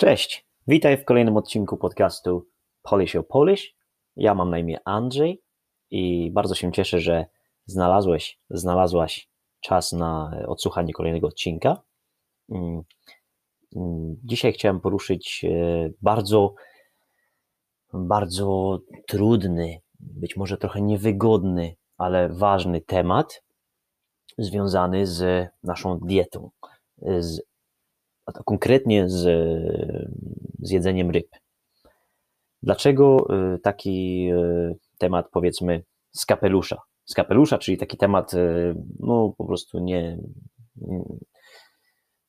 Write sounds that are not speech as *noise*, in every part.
Cześć, witaj w kolejnym odcinku podcastu Polish o Polish. Ja mam na imię Andrzej i bardzo się cieszę, że znalazłeś, znalazłaś czas na odsłuchanie kolejnego odcinka. Mm, mm, dzisiaj chciałem poruszyć e, bardzo, bardzo trudny, być może trochę niewygodny, ale ważny temat związany z naszą dietą, z a konkretnie z, z jedzeniem ryb. Dlaczego y, taki y, temat, powiedzmy, z kapelusza? Z kapelusza, czyli taki temat, y, no po prostu nie,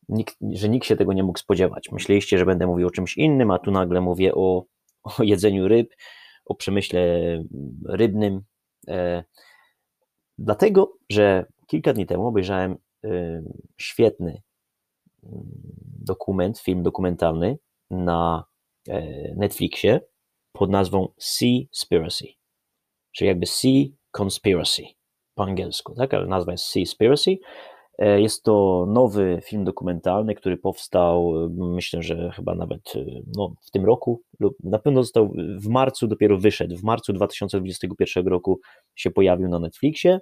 nikt, że nikt się tego nie mógł spodziewać. Myśleliście, że będę mówił o czymś innym, a tu nagle mówię o, o jedzeniu ryb, o przemyśle rybnym. E, dlatego, że kilka dni temu obejrzałem świetny dokument, film dokumentalny na e, Netflixie pod nazwą Seaspiracy, czyli jakby Sea Conspiracy po angielsku, tak, ale nazwa jest Seaspiracy. E, jest to nowy film dokumentalny, który powstał, myślę, że chyba nawet e, no, w tym roku, lub na pewno został w marcu, dopiero wyszedł. W marcu 2021 roku się pojawił na Netflixie.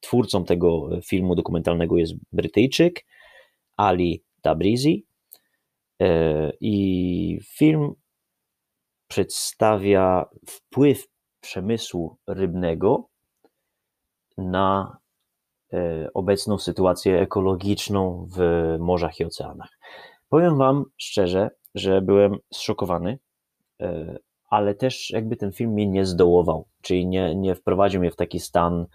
Twórcą tego filmu dokumentalnego jest Brytyjczyk Ali Tabrizi e, i film przedstawia wpływ przemysłu rybnego na e, obecną sytuację ekologiczną w morzach i oceanach. Powiem Wam szczerze, że byłem zszokowany, e, ale też jakby ten film mnie nie zdołował, czyli nie, nie wprowadził mnie w taki stan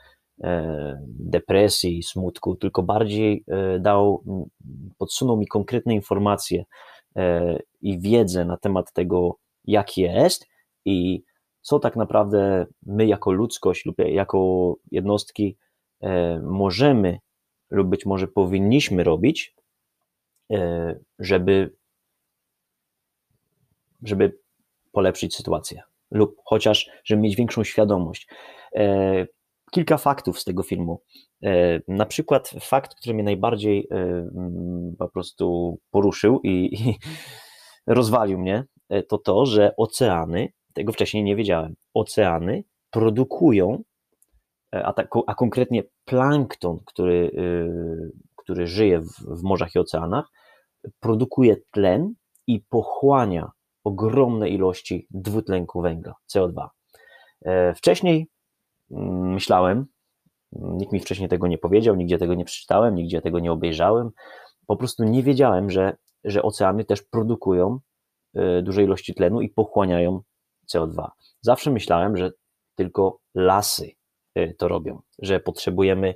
depresji, smutku, tylko bardziej e, dał, podsunął mi konkretne informacje e, i wiedzę na temat tego, jak jest i co tak naprawdę my jako ludzkość lub jako jednostki możemy lub być może powinniśmy robić, żeby, żeby polepszyć sytuację lub chociaż, żeby mieć większą świadomość kilka faktów z tego filmu. E, na przykład fakt, który mnie najbardziej e, mm, po prostu poruszył i, i *laughs* rozwalił mnie, e, to to, że oceany, tego wcześniej nie wiedziałem, oceany produkują, a, tak, a konkretnie plankton, który, który żyje w, w morzach i oceanach, produkuje tlen i pochłania ogromne ilości dwutlenku węgla, CO2. Wcześniej myślałem, nikt mi wcześniej tego nie powiedział, nigdzie tego nie przeczytałem, nigdzie tego nie obejrzałem. Po prostu nie wiedziałem, że, że oceany też produkują e, duże ilości tlenu i pochłaniają CO2. Zawsze myślałem, że tylko lasy e, to robią, że potrzebujemy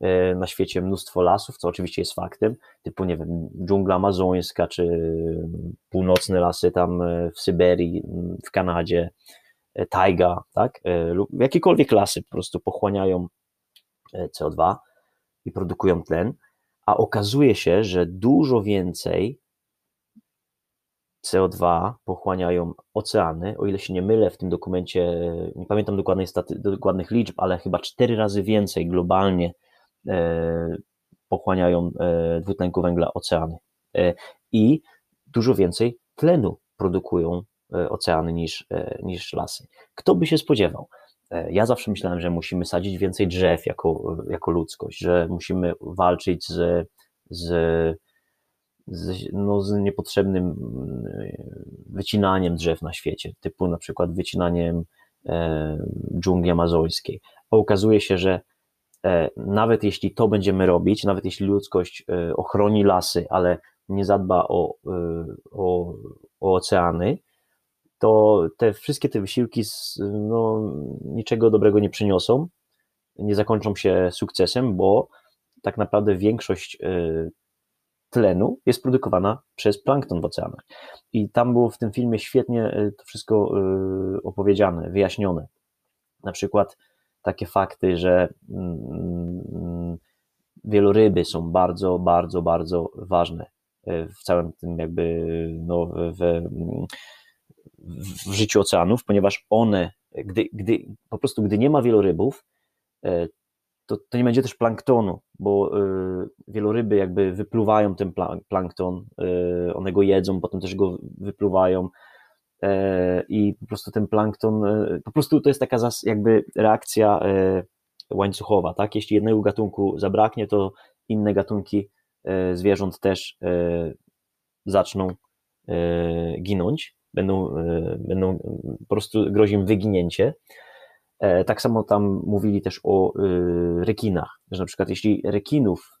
e, na świecie mnóstwo lasów, co oczywiście jest faktem, typu, nie wiem, dżungla amazońska, czy północne lasy tam w Syberii, w Kanadzie, tajga, tak, e, lub jakiekolwiek lasy po prostu pochłaniają e, CO2 i produkują tlen, a okazuje się, że dużo więcej CO2 pochłaniają oceany, o ile się nie mylę w tym dokumencie, nie pamiętam dokładnej staty, dokładnych liczb, ale chyba cztery razy więcej globalnie pochłaniają dwutlenku węgla oceany. I dużo więcej tlenu produkują E, oceany niż, e, niż lasy. Kto by się spodziewał? E, ja zawsze myślałem, że musimy sadzić więcej drzew jako, jako ludzkość, że musimy walczyć z, z, z, no, z niepotrzebnym mm, wycinaniem drzew na świecie, typu na przykład wycinaniem e, dżungli amazońskiej. A okazuje się, że e, nawet jeśli to będziemy robić, nawet jeśli ludzkość e, ochroni lasy, ale nie zadba o, o, o oceany, to te wszystkie te wysiłki no, niczego dobrego nie przyniosą, nie zakończą się sukcesem, bo tak naprawdę większość y, tlenu jest produkowana przez plankton w oceanach. I tam było w tym filmie świetnie y, to wszystko y, opowiedziane, wyjaśnione. Na przykład takie fakty, że mm, wieloryby są bardzo, bardzo, bardzo ważne w całym tym jakby no, w, w życiu oceanów, ponieważ one, gdy, gdy po prostu gdy nie ma wielorybów, e, to, to nie będzie też planktonu, bo wieloryby jakby wypluwają ten plankton, one go jedzą, potem też go wypluwają i po prostu ten plankton, po prostu to jest taka jakby reakcja łańcuchowa, tak? Jeśli jednego gatunku zabraknie, to inne gatunki zwierząt też zaczną ginąć będą, e, będą po prostu grozi im wyginięcie. E, tak samo tam mówili też o e, rekinach, że na przykład jeśli rekinów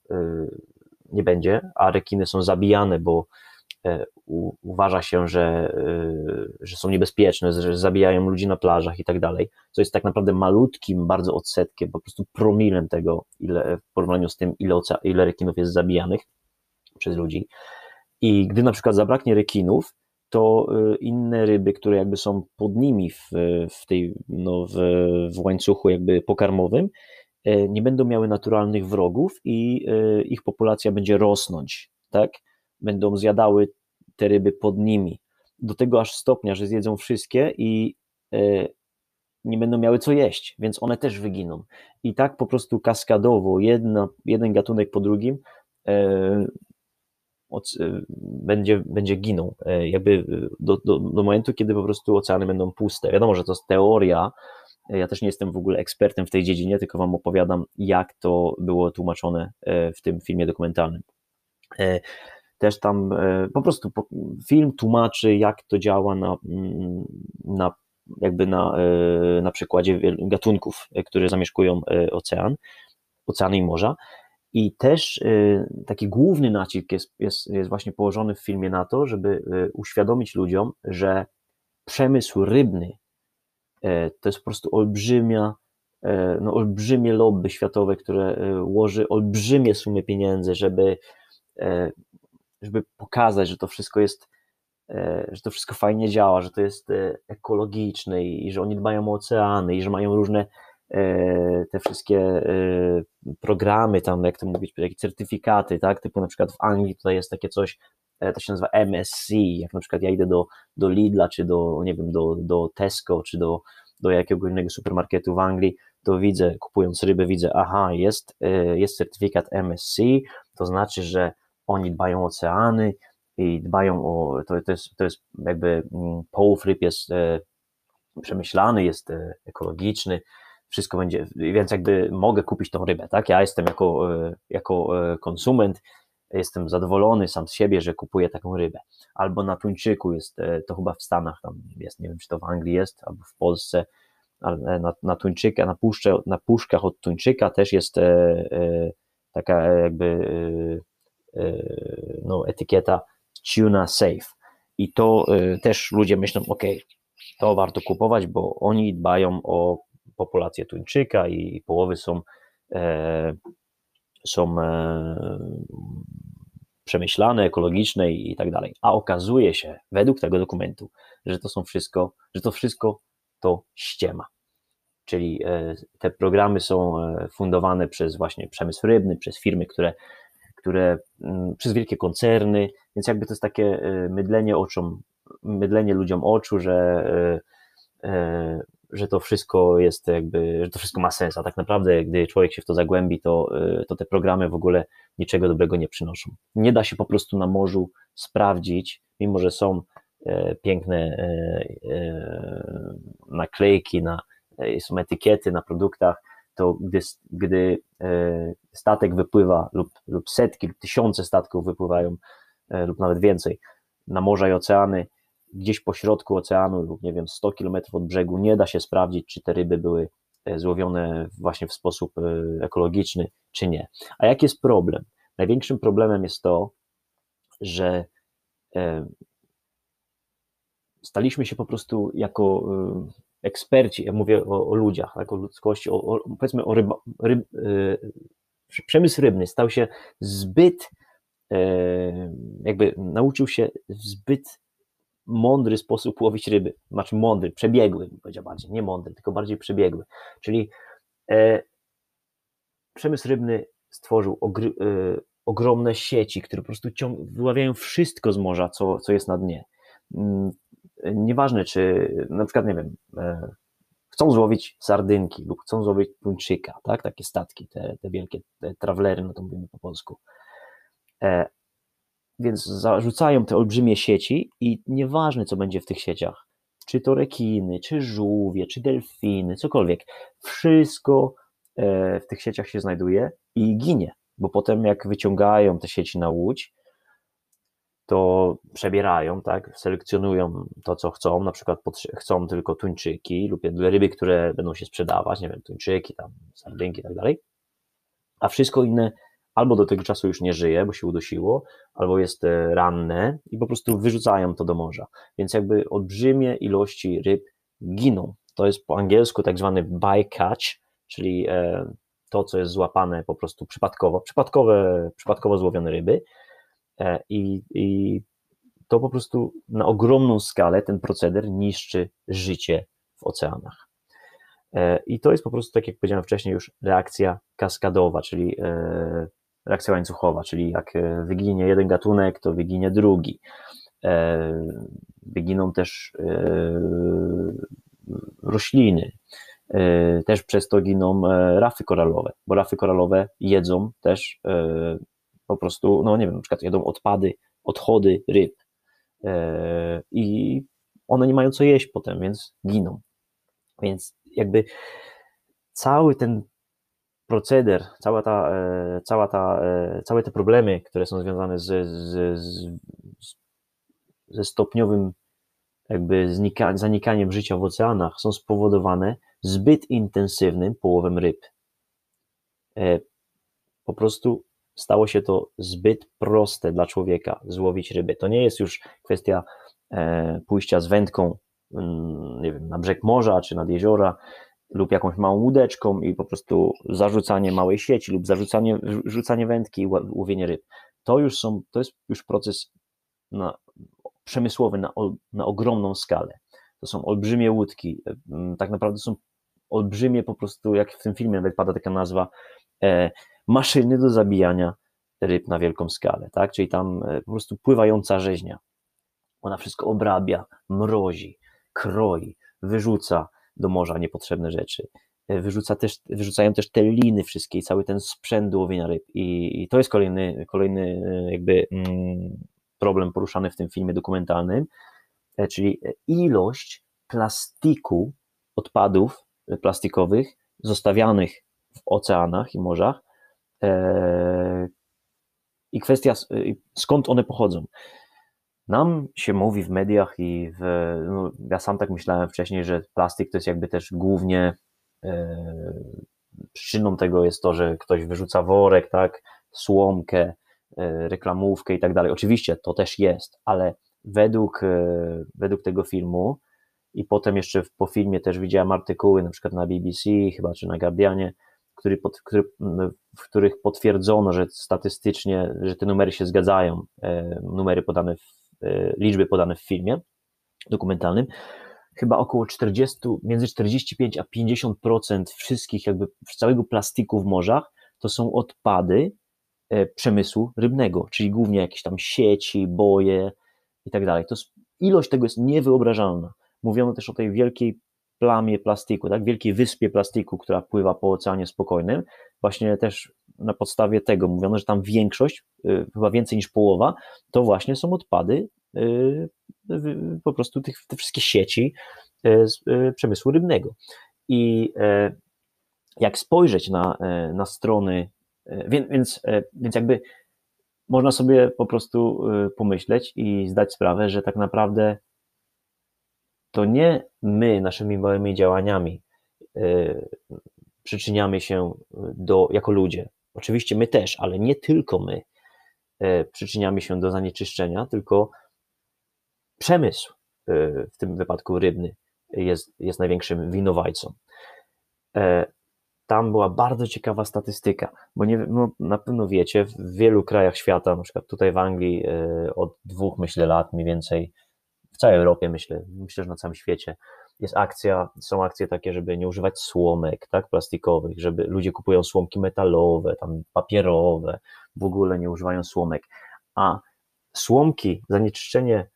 nie będzie, a rekiny są zabijane, bo uważa się, że, że są niebezpieczne, że zabijają ludzi na plażach i tak dalej, co jest tak naprawdę malutkim bardzo odsetkiem, po prostu promilem tego, ile w porównaniu z tym, ile, ile rekinów jest zabijanych przez ludzi. I gdy na przykład zabraknie rekinów, to y, inne ryby, które jakby są pod nimi w, w tej, no, w, w łańcuchu jakby pokarmowym, e, nie będą miały naturalnych wrogów i e, ich populacja będzie rosnąć, tak? Będą zjadały te ryby pod nimi. Do tego aż stopnia, że zjedzą wszystkie i e, nie będą miały co jeść, więc one też wyginą. I tak po prostu kaskadowo, jedna, jeden gatunek po drugim będzie, będzie ginął, e, jakby y, do, do, do momentu, kiedy po prostu oceany będą puste. Wiadomo, że to jest teoria, e, ja też nie jestem w ogóle ekspertem w tej dziedzinie, tylko wam opowiadam, jak to było tłumaczone e, w tym filmie dokumentalnym. Też tam po prostu film tłumaczy, jak to działa na, mm, na jakby na, na przykładzie gatunków, które zamieszkują ocean, oceany i morza. I też y, taki główny nacisk jest, jest, jest właśnie położony w filmie na to, żeby y, uświadomić ludziom, że przemysł rybny y, to jest po prostu olbrzymia, no olbrzymie lobby światowe, które łoży olbrzymie sumy pieniędzy, żeby, żeby pokazać, że to wszystko jest, że to wszystko fajnie działa, że to jest ekologiczne i że oni dbają o oceany i że mają różne E, te wszystkie e, programy, tam jak to mówić, takie certyfikaty, tak, typu na przykład w Anglii tutaj jest takie coś, e, to się nazywa MSC, jak na przykład ja idę do, do Lidla, czy do, nie wiem, do, do Tesco, czy do, do jakiegoś innego supermarketu w Anglii, to widzę, kupując rybę, widzę, aha, jest, jest certyfikat MSC, to znaczy, że oni dbają o oceany i dbają o, to, to, jest, to jest jakby mm, połów ryb jest przemyślany, jest ekologiczny, wszystko będzie, więc jakby mogę kupić tą rybę, tak? Ja jestem jako, e, jako e, konsument, jestem zadowolony sam z siebie, że kupuję taką rybę. Albo na tuńczyku jest, e, to chyba w Stanach tam jest, nie wiem czy to w Anglii jest, albo w Polsce, ale na, na tuńczyka, na, puszcze, na puszkach od tuńczyka też jest taka jakby no, etykieta tuna safe. I to też ludzie myślą, ok, to warto kupować, bo oni dbają o populację tuńczyka i połowy są, e, są e, przemyślane, ekologiczne i tak dalej. A okazuje się, według tego dokumentu, że to są wszystko, że to wszystko to ściema. Czyli e, te programy są fundowane przez właśnie przemysł rybny, przez firmy, które, które mm, przez wielkie koncerny, więc jakby to jest takie mydlenie oczom, mydlenie ludziom oczu, że że to wszystko jest jakby, że to wszystko ma sens, a tak naprawdę, gdy człowiek się w to zagłębi, to, y, to te programy w ogóle niczego dobrego nie przynoszą. Nie da się po prostu na morzu sprawdzić, mimo że są e, piękne e, e, naklejki, na, są etykiety na produktach, to gdy, gdy statek wypływa lub, lub setki lub tysiące statków wypływają lub nawet więcej na morza i oceany, gdzieś po środku oceanu lub nie wiem 100 km od brzegu nie da się sprawdzić, czy te ryby były e, złowione właśnie w sposób e, ekologiczny, czy nie. A jaki jest problem? Największym problemem jest to, że e, staliśmy się po prostu jako eksperci, ja mówię o, o ludziach, jako ludzkości, o, o, powiedzmy o ryba, ryb, przemysł rybny stał się zbyt, jakby nauczył się zbyt mądry sposób łowić ryby. Znaczy mądry, przebiegły, powiedział bardziej, nie mądry, tylko bardziej przebiegły. Czyli e, przemysł rybny stworzył ogry, e, ogromne sieci, które po prostu ciąg, wyławiają wszystko z morza, co, co jest na dnie. Mm, nieważne, czy na przykład, nie wiem, e, chcą złowić sardynki lub chcą złowić tuńczyka, tak? takie statki, te, te wielkie te trawlery, no to mówimy po polsku. Więc zarzucają te olbrzymie sieci i nieważne, co będzie w tych sieciach, czy to rekiny, czy żółwie, czy delfiny, cokolwiek, wszystko e, w tych sieciach się znajduje i ginie, bo potem jak wyciągają te sieci na łódź, to przebierają, tak, selekcjonują to, co chcą, na przykład chcą tylko tuńczyki lub ryby, które będą się sprzedawać, nie wiem, tuńczyki, tam, sardynki i tak dalej, a wszystko inne albo do tego czasu już nie żyje, bo się udosiło, albo jest e, ranne i po prostu wyrzucają to do morza. Więc jakby olbrzymie ilości ryb giną. To jest po angielsku tak zwany bycatch, czyli e, to, co jest złapane po prostu przypadkowo, przypadkowe, przypadkowo złowione ryby e, i, i to po prostu na ogromną skalę ten proceder niszczy życie w oceanach. I to jest po prostu, tak jak powiedziałem wcześniej, już reakcja kaskadowa, czyli reakcja łańcuchowa, czyli jak e, wyginie jeden gatunek, to wyginie drugi. E, wyginą też e, rośliny, też przez to giną rafy koralowe, bo rafy koralowe jedzą też po prostu, no nie wiem, na przykład jedzą odpady, odchody ryb i one nie mają co jeść potem, więc giną. Więc jakby cały ten proceder, cała ta, e, cała ta, e, całe te problemy, które są związane z, z, z, ze stopniowym jakby znika, zanikaniem życia w oceanach są spowodowane zbyt intensywnym połowem ryb. E, po prostu stało się to zbyt proste dla człowieka złowić ryby. To nie jest już kwestia pójścia z wędką mm, nie wiem, na brzeg morza czy nad jeziora lub jakąś małą łódeczką i po prostu zarzucanie małej sieci lub zarzucanie, rzucanie wędki i łowienie ryb. To już są, to jest już proces na, przemysłowy na, na ogromną skalę. To są olbrzymie łódki, tak naprawdę są olbrzymie po prostu, jak w tym filmie nawet pada taka nazwa, e, maszyny do zabijania ryb na wielką skalę, tak? Czyli tam e, po prostu pływająca rzeźnia. Ona wszystko obrabia, mrozi, kroi, wyrzuca, do morza niepotrzebne rzeczy. E, wyrzuca też, wyrzucają też te liny wszystkie i cały ten sprzęt do łowienia ryb. I, i to jest kolejny, kolejny e, jakby mm, problem poruszany w tym filmie dokumentalnym, e, czyli ilość plastiku, odpadów plastikowych zostawianych w oceanach i morzach i kwestia skąd one pochodzą. Nam się mówi w mediach i w, no, ja sam tak myślałem wcześniej, że plastik to jest jakby też głównie e, przyczyną tego jest to, że ktoś wyrzuca worek, tak, słomkę, e, reklamówkę i tak dalej. Oczywiście to też jest, ale według, e, według tego filmu i potem jeszcze po filmie też widziałem artykuły na przykład na BBC chyba czy na Guardianie, który, pod, który, w których potwierdzono, że statystycznie, że te numery się zgadzają, numery podane w liczby podane w filmie dokumentalnym, chyba około 40, między 45 a 50% wszystkich jakby całego plastiku w morzach to są odpady e, przemysłu rybnego, czyli głównie jakieś tam sieci, boje i tak dalej. To ilość tego jest niewyobrażalna. Mówiono też o tej wielkiej plamie plastiku, tak, wielkiej wyspie plastiku, która pływa po Oceanie Spokojnym. Właśnie też na podstawie tego mówiono, że tam większość, y, chyba więcej niż połowa, to właśnie są odpady y, po prostu tych, te wszystkie sieci y, z przemysłu rybnego. I e, jak spojrzeć na, e, na strony, e, więc, więc, więc jakby można sobie po prostu pomyśleć i zdać sprawę, że tak naprawdę to nie my naszymi małymi działaniami przyczyniamy się do, jako ludzie Oczywiście my też, ale nie tylko my e, przyczyniamy się do zanieczyszczenia, tylko przemysł, e, w tym wypadku rybny, jest, jest największym winowajcą. E, tam była bardzo ciekawa statystyka, bo nie, no, na pewno wiecie, w wielu krajach świata, na przykład tutaj w Anglii od dwóch, myślę, lat mniej więcej, w całej Europie, myślę, myślę, że na całym świecie, jest akcja, są akcje takie, żeby nie używać słomek, tak, plastikowych, żeby ludzie kupują słomki metalowe, tam papierowe, w ogóle nie używają słomek, a słomki, zanieczyszczenie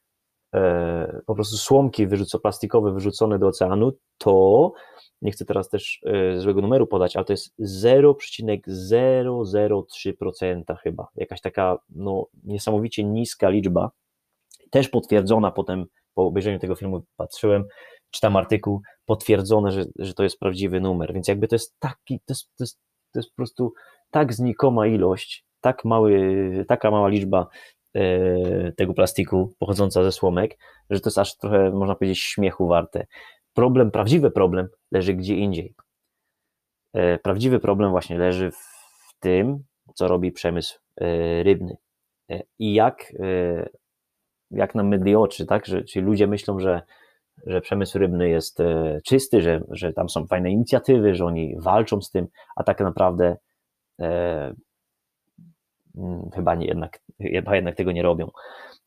e, po prostu słomki wyrzuco, plastikowe wyrzucone do oceanu, to nie chcę teraz też e, złego numeru podać, ale to jest 0,003% chyba, jakaś taka no, niesamowicie niska liczba, też potwierdzona potem po obejrzeniu tego filmu patrzyłem, czytam artykuł, potwierdzone, że, że to jest prawdziwy numer, więc jakby to jest taki, to jest, to jest, to jest po prostu tak znikoma ilość, tak mały, taka mała liczba e, tego plastiku pochodząca ze słomek, że to jest aż trochę, można powiedzieć, śmiechu warte. Problem, prawdziwy problem leży gdzie indziej. E, prawdziwy problem właśnie leży w tym, co robi przemysł e, rybny i jak, jak nam mydli oczy, tak? Że, czyli ludzie myślą, że że przemysł rybny jest e, czysty, że, że tam są fajne inicjatywy, że oni walczą z tym, a tak naprawdę e, mm, chyba, nie, jednak, chyba jednak tego nie robią.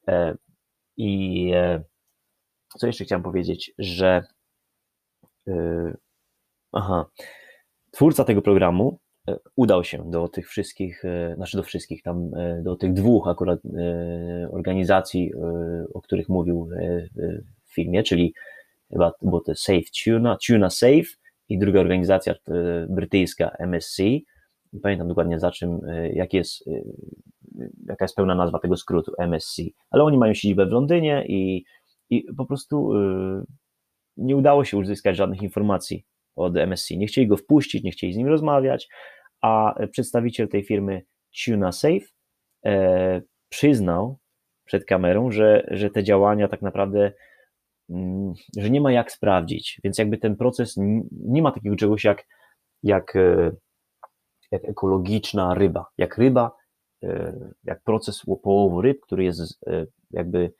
E, I e, co jeszcze chciałem powiedzieć, że e, aha, twórca tego programu e, udał się do tych wszystkich, znaczy do wszystkich, tam do tych dwóch akurat organizacji, o których mówił w filmie, czyli chyba było to Safe Tuna, Tuna Safe i druga organizacja e, brytyjska MSC. Nie pamiętam dokładnie za czym, e, jak jest, e, jaka jest pełna nazwa tego skrótu MSC, ale oni mają siedzibę w Londynie i, i po prostu nie udało się uzyskać żadnych informacji od MSC. Nie chcieli go wpuścić, nie chcieli z nim rozmawiać, a przedstawiciel tej firmy Tuna Safe przyznał przed kamerą, że, że te działania tak naprawdę że nie ma jak sprawdzić, więc jakby ten proces nie ma takiego czegoś jak, jak, e, jak ekologiczna ryba, jak ryba, e, jak proces połowu ryb, który jest e, jakby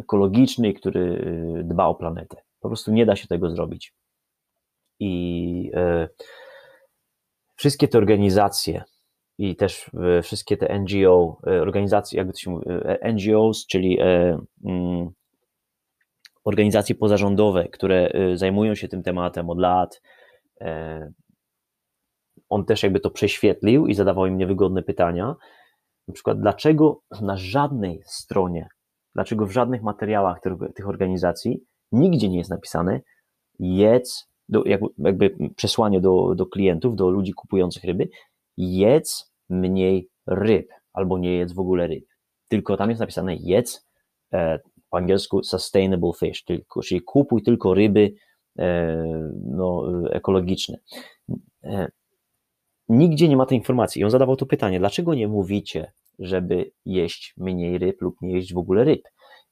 ekologiczny i który dba o planetę. Po prostu nie da się tego zrobić. I wszystkie te organizacje i też wszystkie te NGO, organizacje, jakby to się mówi, NGOs, czyli mm, organizacje pozarządowe, które y, zajmują się tym tematem od lat. E, on też jakby to prześwietlił i zadawał im niewygodne pytania. Na przykład, dlaczego na żadnej stronie, dlaczego w żadnych materiałach tych organizacji nigdzie nie jest napisane jedz, do, jakby przesłanie do, do klientów, do ludzi kupujących ryby, jedz mniej ryb, albo nie jedz w ogóle ryb. Tylko tam jest napisane jedz e, po angielsku sustainable fish, tylko, czyli kupuj tylko ryby e, no, ekologiczne. E, nigdzie nie ma tej informacji. I on zadawał to pytanie, dlaczego nie mówicie, żeby jeść mniej ryb lub nie jeść w ogóle ryb?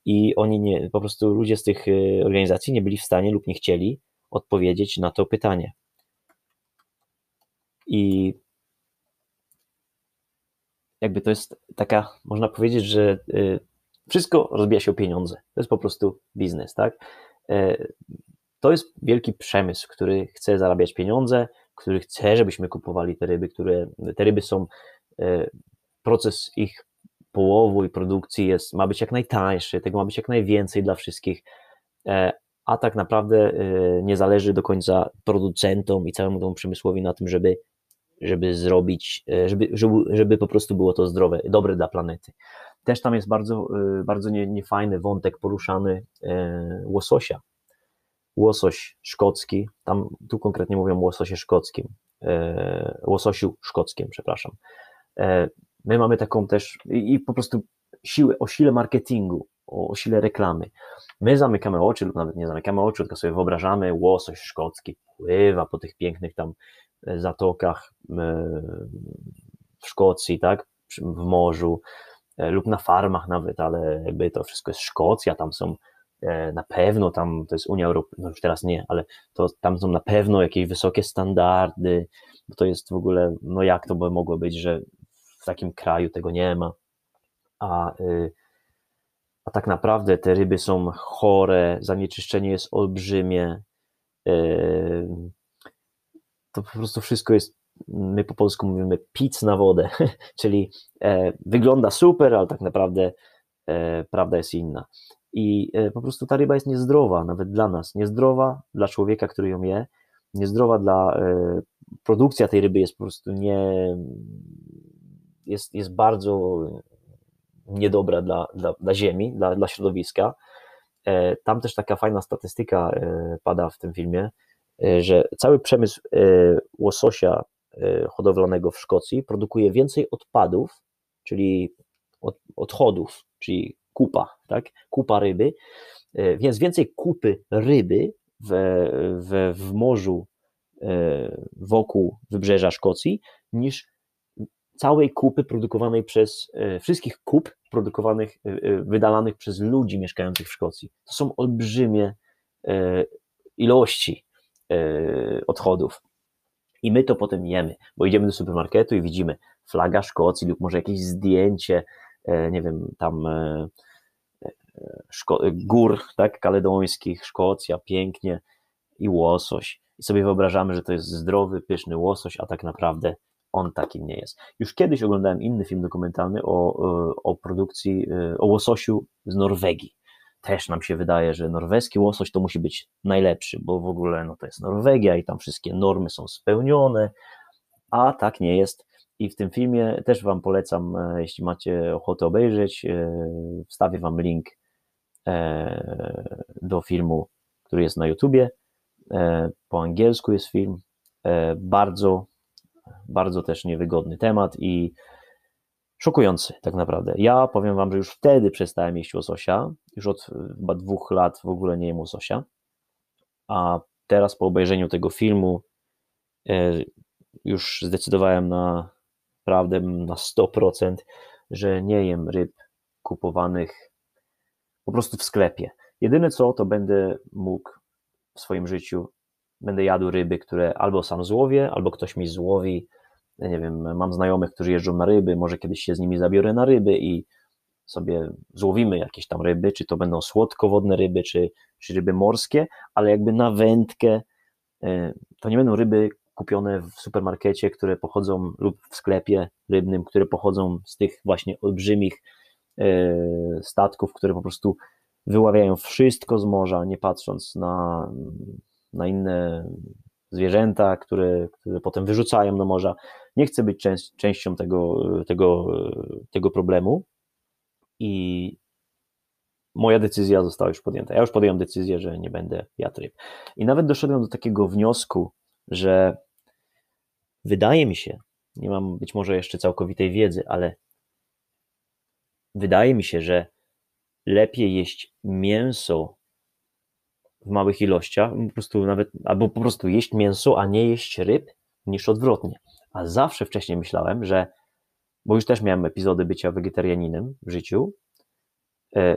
I oni nie, po prostu ludzie z tych e, organizacji nie byli w stanie lub nie chcieli odpowiedzieć na to pytanie. I jakby to jest taka, można powiedzieć, że wszystko rozbija się o pieniądze. To jest po prostu biznes, tak? E, to jest wielki przemysł, który chce zarabiać pieniądze, który chce, żebyśmy kupowali te ryby, które te ryby są, e, proces ich połowu i produkcji jest, ma być jak najtańszy, tego ma być jak najwięcej dla wszystkich, e, a tak naprawdę nie zależy do końca producentom i całemu temu przemysłowi na tym, żeby, żeby zrobić, żeby, żeby, żeby po prostu było to zdrowe, dobre dla planety. Też tam jest bardzo, y, bardzo niefajny wątek poruszany e, łososia. Łosoś szkocki, tam tu konkretnie mówią łososie szkockim, e, łososiu szkockim, przepraszam. E, my mamy taką też i, po prostu siłę, o sile marketingu, o sile reklamy. My zamykamy oczy lub nawet nie zamykamy oczu, tylko sobie wyobrażamy łosoś szkocki pływa po tych pięknych tam zatokach w Szkocji, tak, w morzu, E, lub na farmach nawet, ale jakby to wszystko jest Szkocja, tam są e, na pewno, tam to jest Unia Europejska, no już teraz nie, ale to tam są na pewno jakieś wysokie standardy, bo to jest w ogóle, no jak to by mogło być, że w takim kraju tego nie ma, a, y, a tak naprawdę te ryby są chore, zanieczyszczenie jest olbrzymie, y, to po prostu wszystko jest my po polsku mówimy pic na wodę, *laughs* czyli e, wygląda super, ale tak naprawdę e, prawda jest inna. I e, po prostu ta ryba jest niezdrowa, nawet dla nas, niezdrowa dla człowieka, który ją je, niezdrowa dla, produkcja tej ryby jest po prostu nie, jest, jest bardzo niedobra dla, dla, dla ziemi, dla, dla środowiska. Tam też taka fajna statystyka pada w tym filmie, że cały przemysł łososia hodowlanego w Szkocji produkuje więcej odpadów, czyli od, odchodów, czyli kupa, tak? kupa ryby, więc więcej kupy ryby w, w, w morzu wokół wybrzeża Szkocji niż całej kupy produkowanej przez, wszystkich kup produkowanych, wydalanych przez ludzi mieszkających w Szkocji. To są olbrzymie ilości odchodów. I my to potem jemy, bo idziemy do supermarketu i widzimy flaga Szkocji lub może jakieś zdjęcie, nie wiem, tam gór, tak, kaledońskich, Szkocja, pięknie i łosoś. I sobie wyobrażamy, że to jest zdrowy, pyszny łosoś, a tak naprawdę on takim nie jest. Już kiedyś oglądałem inny film dokumentalny o, o produkcji, e, o łososiu z Norwegii. Też nam się wydaje, że norweski łosoś to musi być najlepszy, bo w ogóle no, to jest Norwegia i tam wszystkie normy są spełnione, a tak nie jest. I w tym filmie też Wam polecam, e, jeśli macie ochotę obejrzeć, e, wstawię Wam link do filmu, który jest na YouTubie. Po angielsku jest film. Bardzo bardzo też niewygodny temat i szokujący tak naprawdę. Ja powiem wam, że już wtedy przestałem jeść łososia, już od chyba dwóch lat w ogóle nie jem łososia, a teraz po obejrzeniu tego filmu e, już zdecydowałem na prawdę na 100%, że nie jem ryb kupowanych po prostu w sklepie. Jedyne co, to będę mógł w swoim życiu będę jadł ryby, które albo sam złowię, albo ktoś mi złowi. Nie wiem, mam znajomych, którzy jeżdżą na ryby, może kiedyś się z nimi zabiorę na ryby i sobie złowimy jakieś tam ryby, czy to będą słodkowodne ryby, czy, czy ryby morskie, ale jakby na wędkę e, to nie będą ryby kupione w supermarkecie, które pochodzą lub w sklepie rybnym, które pochodzą z tych właśnie olbrzymich e, statków, które po prostu wyławiają wszystko z morza, nie patrząc na na inne zwierzęta, które, które potem wyrzucają do morza. Nie chcę być częścią tego, tego, tego problemu i moja decyzja została już podjęta. Ja już podjąłem decyzję, że nie będę jadł ryb. I nawet doszedłem do takiego wniosku, że wydaje mi się, nie mam być może jeszcze całkowitej wiedzy, ale wydaje mi się, że lepiej jeść mięso w małych ilościach, po prostu nawet, albo po prostu jeść mięso, a nie jeść ryb, niż odwrotnie. A zawsze wcześniej myślałem, że, bo już też miałem epizody bycia wegetarianinem w życiu, e,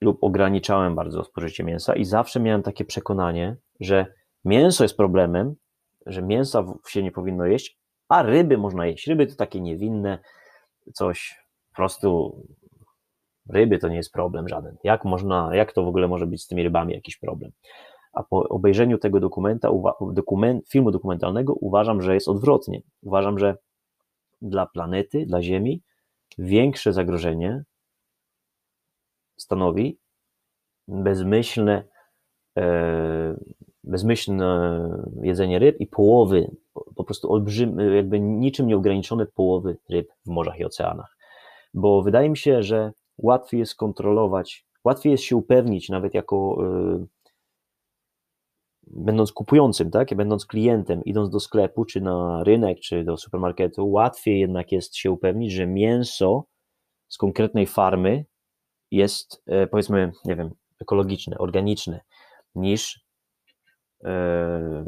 lub ograniczałem bardzo spożycie mięsa i zawsze miałem takie przekonanie, że mięso jest problemem, że mięsa się nie powinno jeść, a ryby można jeść. Ryby to takie niewinne, coś po prostu ryby to nie jest problem żaden. Jak można, jak to w ogóle może być z tymi rybami jakiś problem? A po obejrzeniu tego dokumenta, dokument, filmu dokumentalnego uważam, że jest odwrotnie. Uważam, że dla planety, dla Ziemi większe zagrożenie stanowi bezmyślne, e, bezmyślne jedzenie ryb i połowy, po prostu olbrzymy, jakby niczym nieograniczone połowy ryb w morzach i oceanach. Bo wydaje mi się, że łatwiej jest kontrolować, łatwiej jest się upewnić, nawet jako y, będąc kupującym, tak, będąc klientem, idąc do sklepu, czy na rynek, czy do supermarketu, łatwiej jednak jest się upewnić, że mięso z konkretnej farmy jest, e, powiedzmy, nie wiem, ekologiczne, organiczne, niż, e,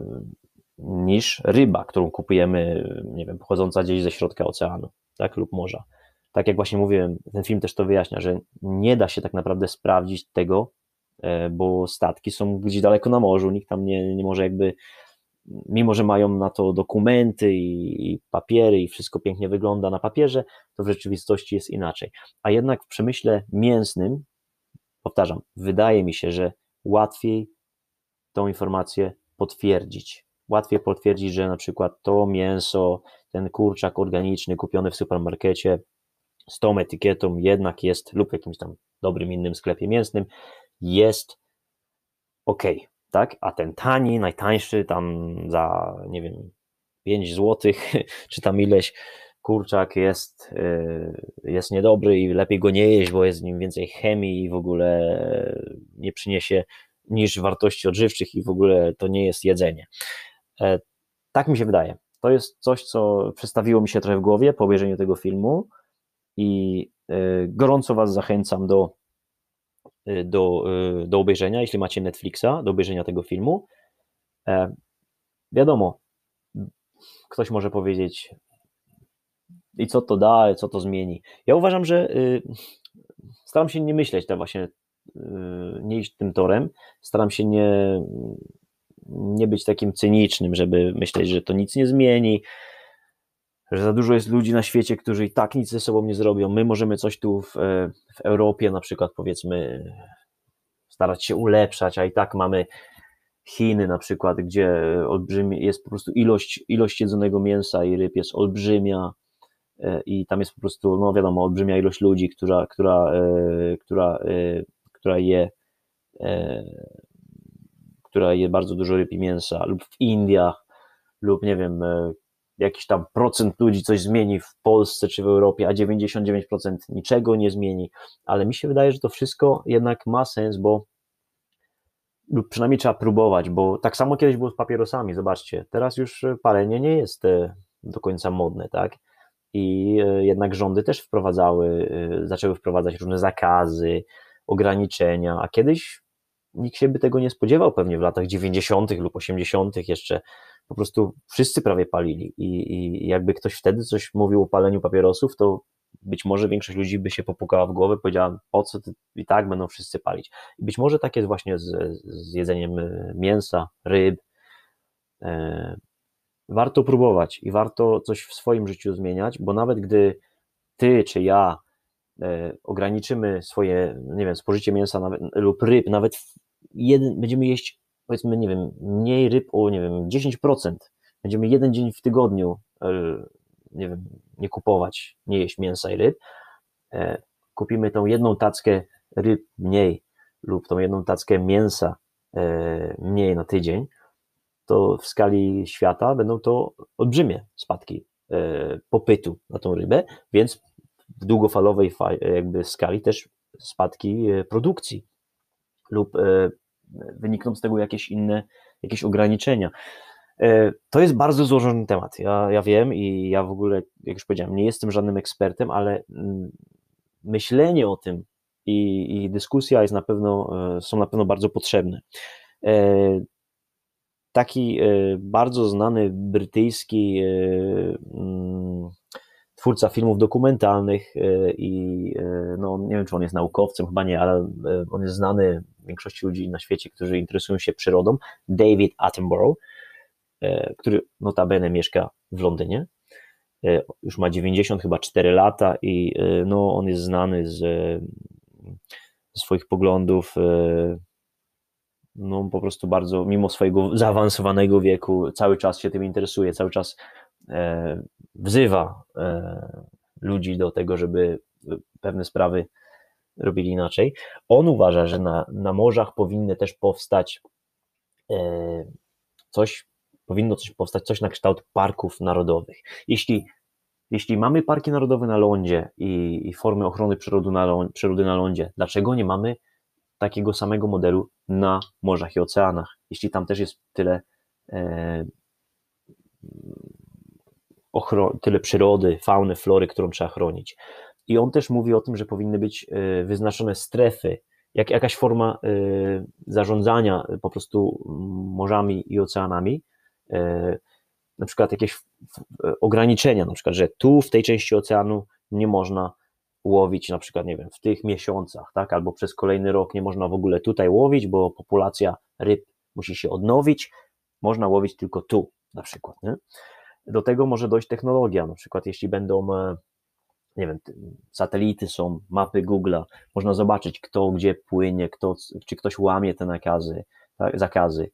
niż ryba, którą kupujemy, nie wiem, pochodząca gdzieś ze środka oceanu, tak, lub morza. Tak jak właśnie mówiłem, ten film też to wyjaśnia, że nie da się tak naprawdę sprawdzić tego, bo statki są gdzieś daleko na morzu, nikt tam nie, nie może jakby, mimo że mają na to dokumenty i, i papiery i wszystko pięknie wygląda na papierze, to w rzeczywistości jest inaczej. A jednak w przemyśle mięsnym, powtarzam, wydaje mi się, że łatwiej tą informację potwierdzić. Łatwiej potwierdzić, że na przykład to mięso, ten kurczak organiczny kupiony w supermarkecie z tą etykietą jednak jest, lub jakimś tam dobrym innym sklepie mięsnym, jest ok, tak? A ten tani, najtańszy, tam za, nie wiem, 5 zł, *laughs* czy tam ileś, kurczak jest, jest niedobry i lepiej go nie jeść, bo jest w nim więcej chemii i w ogóle nie przyniesie niż wartości odżywczych i w ogóle to nie jest jedzenie. Tak mi się wydaje. To jest coś, co przestawiło mi się trochę w głowie po obejrzeniu tego filmu i gorąco Was zachęcam do, do, do obejrzenia, jeśli macie Netflixa, do obejrzenia tego filmu. Wiadomo, ktoś może powiedzieć, i co to da, co to zmieni. Ja uważam, że y, staram się nie myśleć tak właśnie, y, nie iść tym torem, staram się nie, nie być takim cynicznym, żeby myśleć, że to nic nie zmieni, że za dużo jest ludzi na świecie, którzy i tak nic ze sobą nie zrobią. My możemy coś tu w, w Europie na przykład powiedzmy starać się ulepszać, a i tak mamy Chiny na przykład, gdzie jest po prostu ilość, ilość jedzonego mięsa i ryb jest olbrzymia e, i tam jest po prostu, no wiadomo, olbrzymia ilość ludzi, która, która, e, która, e, która je która je bardzo dużo ryb i mięsa, lub w Indiach, lub nie wiem, jakiś tam procent ludzi coś zmieni w Polsce czy w Europie, a 99% niczego nie zmieni, ale mi się wydaje, że to wszystko jednak ma sens, bo lub przynajmniej trzeba próbować, bo tak samo kiedyś było z papierosami, zobaczcie, teraz już palenie nie jest e, do końca modne, tak? I e, jednak rządy też wprowadzały, e, zaczęły wprowadzać różne zakazy, ograniczenia, a kiedyś nikt się by tego nie spodziewał pewnie w latach 90. lub 80. jeszcze po prostu wszyscy prawie palili i, i jakby ktoś wtedy coś mówił o paleniu papierosów, to być może większość ludzi by się popukała w głowę, powiedziała, po co i tak będą wszyscy palić. I być może tak jest właśnie z, z jedzeniem e, mięsa, ryb. E, warto próbować i warto coś w swoim życiu zmieniać, bo nawet gdy ty czy ja e, ograniczymy swoje, nie wiem, spożycie mięsa nawet, lub ryb, nawet jeden, będziemy jeść, powiedzmy, nie wiem, mniej ryb o, nie wiem, 10%, będziemy jeden dzień w tygodniu nie wiem, nie kupować, nie jeść mięsa i ryb, e, kupimy tą jedną tackę ryb mniej lub tą jedną tackę mięsa e, mniej na tydzień, to w skali świata będą to olbrzymie spadki e, popytu na tą rybę, więc w długofalowej jakby skali też spadki produkcji lub wynikną z tego jakieś inne, jakieś ograniczenia. E, to jest bardzo złożony temat. Ja, ja wiem i ja w ogóle, jak już powiedziałem, nie jestem żadnym ekspertem, ale mm, myślenie o tym i, i dyskusja jest na pewno, e, są na pewno bardzo potrzebne. E, taki bardzo znany brytyjski mm, twórca filmów dokumentalnych i no, nie wiem, czy on jest naukowcem, chyba nie, ale on jest znany większości ludzi na świecie, którzy interesują się przyrodą, David Attenborough E, który notabene mieszka w Londynie. E, już ma 90 chyba 4 lata i e, no, on jest znany z, z swoich poglądów no po prostu bardzo, mimo swojego zaawansowanego wieku, cały czas się tym interesuje, cały czas e, wzywa e, ludzi do tego, żeby pewne sprawy robili inaczej. On uważa, że na, na morzach powinny też powstać e, coś powinno coś powstać, coś na kształt parków narodowych. Jeśli, jeśli mamy parki narodowe na lądzie i, i formy ochrony przyrody na, ląd, przyrody na lądzie, dlaczego nie mamy takiego samego modelu na morzach i oceanach? Jeśli tam też jest tyle, e, tyle przyrody, fauny, flory, którą trzeba chronić. I on też mówi o tym, że powinny być e, wyznaczone strefy, jak, jakaś forma e, zarządzania po prostu morzami i oceanami, na przykład jakieś ograniczenia, na przykład, że tu w tej części oceanu nie można łowić na przykład, nie wiem, w tych miesiącach, tak, albo przez kolejny rok nie można w ogóle tutaj łowić, bo populacja ryb musi się odnowić, można łowić tylko tu, na przykład, nie? Do tego może dojść technologia, na przykład jeśli będą, e, nie wiem, satelity są, mapy Google'a, można zobaczyć kto gdzie płynie, kto, czy ktoś łamie te nakazy, tak, zakazy,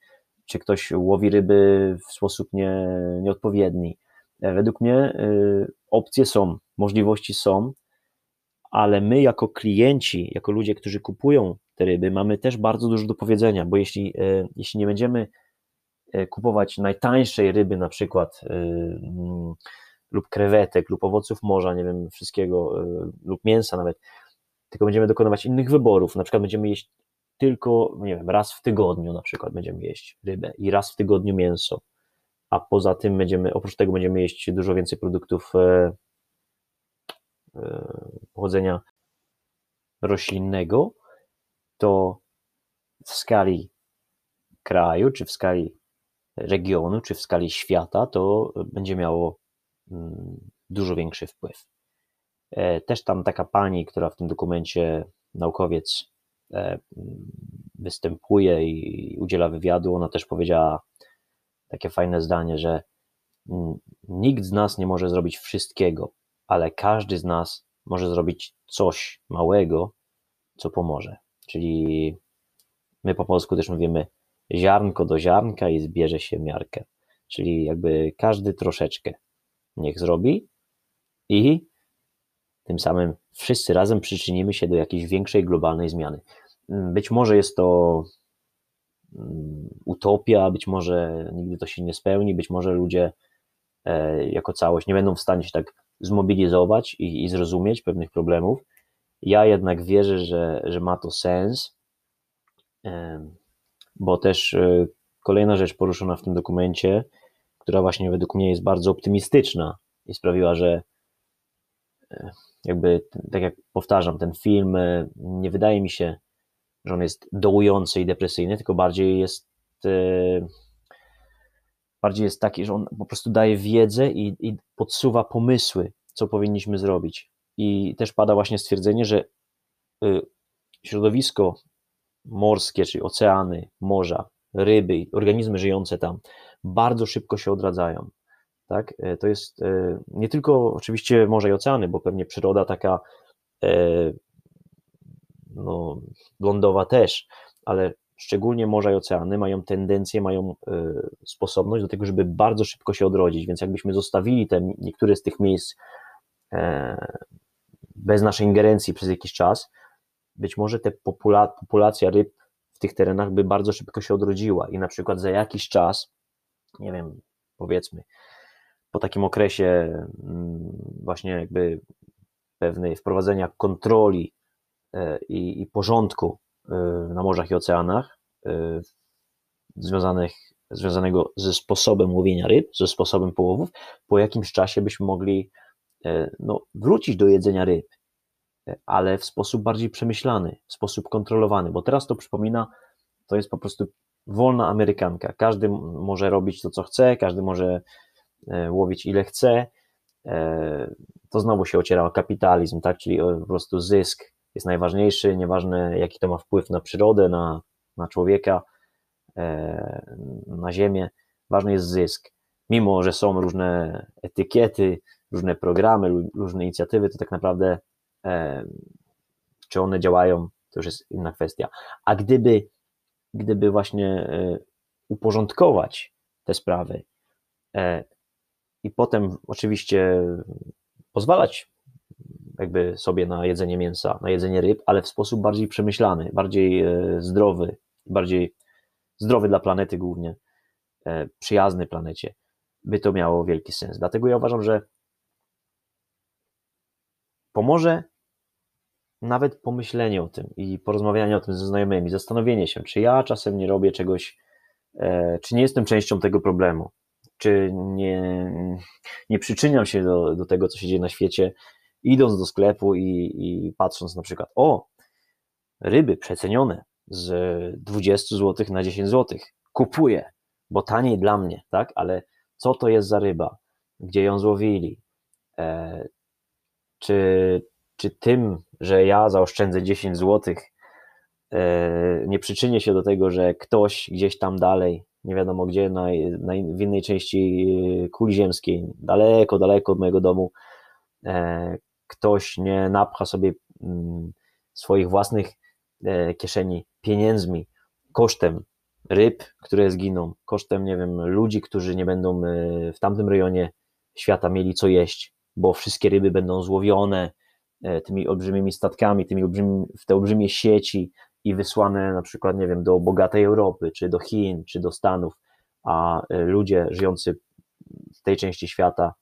czy ktoś łowi ryby w sposób nie, nieodpowiedni. E, według mnie e, opcje są, możliwości są, ale my jako klienci, jako ludzie, którzy kupują te ryby, mamy też bardzo dużo do powiedzenia, bo jeśli, e, jeśli nie będziemy kupować najtańszej ryby, na przykład mm, lub krewetek, lub owoców morza, nie wiem, wszystkiego, lub mięsa nawet, tylko będziemy dokonywać innych wyborów, na przykład będziemy jeść tylko, nie wiem, raz w tygodniu na przykład będziemy jeść rybę i raz w tygodniu mięso, a poza tym będziemy, oprócz tego będziemy jeść dużo więcej produktów e, e, pochodzenia roślinnego, to w skali kraju, czy w skali regionu, czy w skali świata, to będzie miało mm, dużo większy wpływ. E, też tam taka pani, która w tym dokumencie, naukowiec, e, występuje i udziela wywiadu, ona też powiedziała takie fajne zdanie, że nikt z nas nie może zrobić wszystkiego, ale każdy z nas może zrobić coś małego, co pomoże. Czyli my po polsku też mówimy ziarnko do ziarnka i zbierze się miarkę. Czyli jakby każdy troszeczkę niech zrobi i tym samym wszyscy razem przyczynimy się do jakiejś większej globalnej zmiany. Być może jest to mm, utopia, być może nigdy to się nie spełni, być może ludzie e, jako całość nie będą w stanie się tak zmobilizować i, i zrozumieć pewnych problemów. Ja jednak wierzę, że, że ma to sens, bo też e, kolejna rzecz poruszona w tym dokumencie, która właśnie według mnie jest bardzo optymistyczna i sprawiła, że e, jakby, tak jak powtarzam, ten film e, nie wydaje mi się, że on jest dołujący i depresyjny, tylko bardziej jest bardziej jest taki, że on po prostu daje wiedzę i, i podsuwa pomysły, co powinniśmy zrobić. I też pada właśnie stwierdzenie, że środowisko morskie, czyli oceany, morza, ryby, organizmy żyjące tam, bardzo szybko się odradzają. Tak? Y, to jest y, nie tylko oczywiście morze i oceany, bo pewnie przyroda taka no, lądowa też, ale szczególnie morza i oceany mają tendencję, mają sposobność do tego, żeby bardzo szybko się odrodzić, więc jakbyśmy zostawili te niektóre z tych miejsc E, bez naszej ingerencji przez jakiś czas, być może te popula populacja ryb w tych terenach by bardzo szybko się odrodziła i na przykład za jakiś czas, nie wiem, powiedzmy, po takim okresie mm, właśnie jakby pewnej wprowadzenia kontroli e, i, i porządku e, na morzach i oceanach związanych, związanego ze sposobem łowienia ryb, ze sposobem połowów, po jakimś czasie byśmy mogli E, no, wrócić do jedzenia ryb, e, ale w sposób bardziej przemyślany, w sposób kontrolowany, bo teraz to przypomina, to jest po prostu wolna amerykanka. Każdy może robić to, co chce, każdy może e, łowić ile chce. To znowu się ociera o kapitalizm, tak? czyli po prostu zysk jest najważniejszy, nieważne jaki to ma wpływ na przyrodę, na, na człowieka, na ziemię, ważny jest zysk. Mimo, że są różne etykiety, różne programy, różne inicjatywy, to tak naprawdę e, czy one działają, to już jest inna kwestia. A gdyby, gdyby właśnie e, uporządkować te sprawy e, i potem oczywiście pozwalać jakby sobie na jedzenie mięsa, na jedzenie ryb, ale w sposób bardziej przemyślany, bardziej zdrowy, bardziej zdrowy dla planety głównie, przyjazny planecie, by to miało wielki sens. Dlatego ja uważam, że pomoże nawet pomyślenie o tym i porozmawianie o tym ze znajomymi, zastanowienie się, czy ja czasem nie robię czegoś, e, czy nie jestem częścią tego problemu, czy nie, nie przyczyniam się do, do tego, co się dzieje na świecie, idąc do sklepu i, i patrząc na przykład, o, ryby przecenione z 20 zł na 10 zł, kupuję, bo taniej dla mnie, tak, ale co to jest za ryba, gdzie ją złowili, e, czy, czy tym, że ja zaoszczędzę 10 zł, e, nie przyczynię się do tego, że ktoś gdzieś tam dalej, nie wiadomo gdzie, na, na, w innej części e, kuli ziemskiej, daleko, daleko od mojego domu, e, ktoś nie napcha sobie mm, swoich własnych kieszeni pieniędzmi kosztem ryb, które zginą, kosztem, nie wiem, ludzi, którzy nie będą w tamtym rejonie świata mieli co jeść, bo wszystkie ryby będą złowione tymi olbrzymimi statkami, tymi olbrzymi, w te olbrzymie sieci i wysłane na przykład, nie wiem, do bogatej Europy, czy do Chin, czy do Stanów, a e, ludzie żyjący w tej części świata,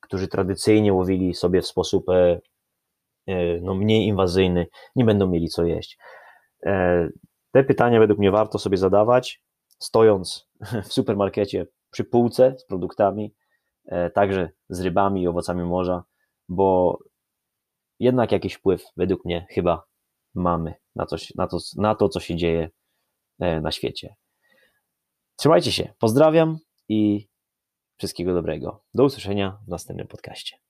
którzy tradycyjnie łowili sobie w sposób e, e, no, mniej inwazyjny, nie będą mieli co jeść. E, te pytania według mnie warto sobie zadawać, stojąc *laughs* w supermarkecie przy półce z produktami, także z rybami i owocami morza, bo jednak jakiś wpływ według mnie chyba mamy na, coś, na, to, na to, co się dzieje na świecie. Trzymajcie się, pozdrawiam i wszystkiego dobrego. Do usłyszenia w następnym podcaście.